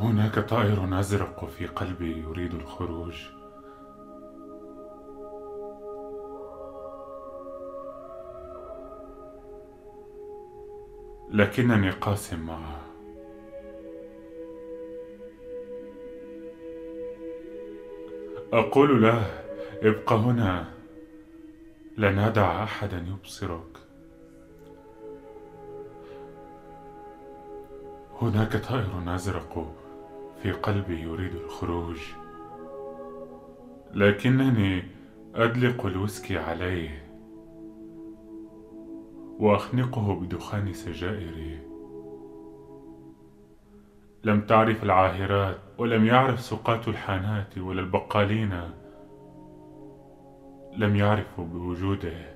هناك طائر أزرق في قلبي يريد الخروج. لكنني قاس معه أقول له ابق هنا. لن أدع أحدا يبصرك. هناك طائر أزرق في قلبي يريد الخروج. لكنني أدلق الويسكي عليه وأخنقه بدخان سجائري. لم تعرف العاهرات ولم يعرف سقاة الحانات ولا البقالين. لم يعرفوا بوجوده.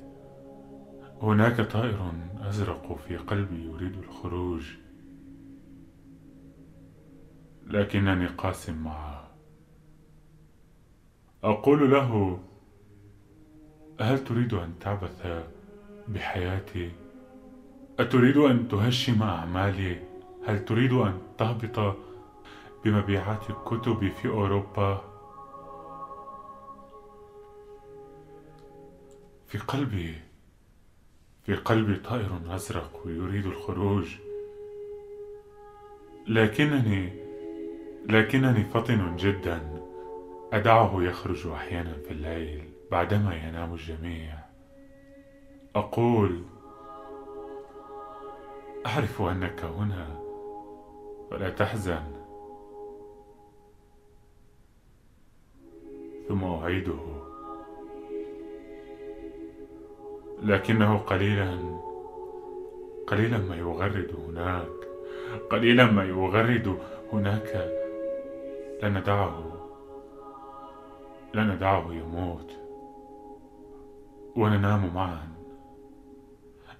هناك طائر أزرق في قلبي يريد الخروج. لكنني قاس معه. أقول له هل تريد أن تعبث بحياتي؟ أتريد أن تهشم أعمالي؟ هل تريد أن تهبط بمبيعات الكتب في أوروبا؟ في قلبي في قلبي طائر أزرق يريد الخروج لكنني لكنني فطن جدا. أدعه يخرج أحيانا في الليل بعدما ينام الجميع. أقول أعرف أنك هنا فلا تحزن. ثم أعيده. لكنه قليلا قليلا ما يغرد هناك قليلا ما يغرد هناك. لا ندعه لا ندعه يموت. وننام معا.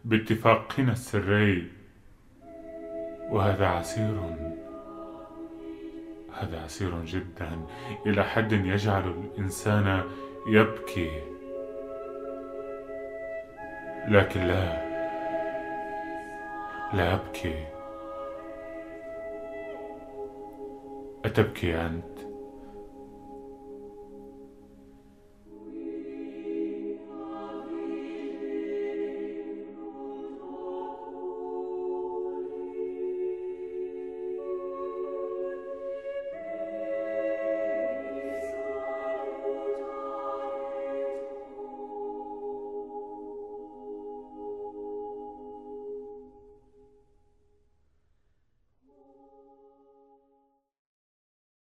باتفاقنا السري وهذا عسير. هذا عسير جدا. إلى حد يجعل الإنسان يبكي. لكن لا لا ابكي أتبكي انت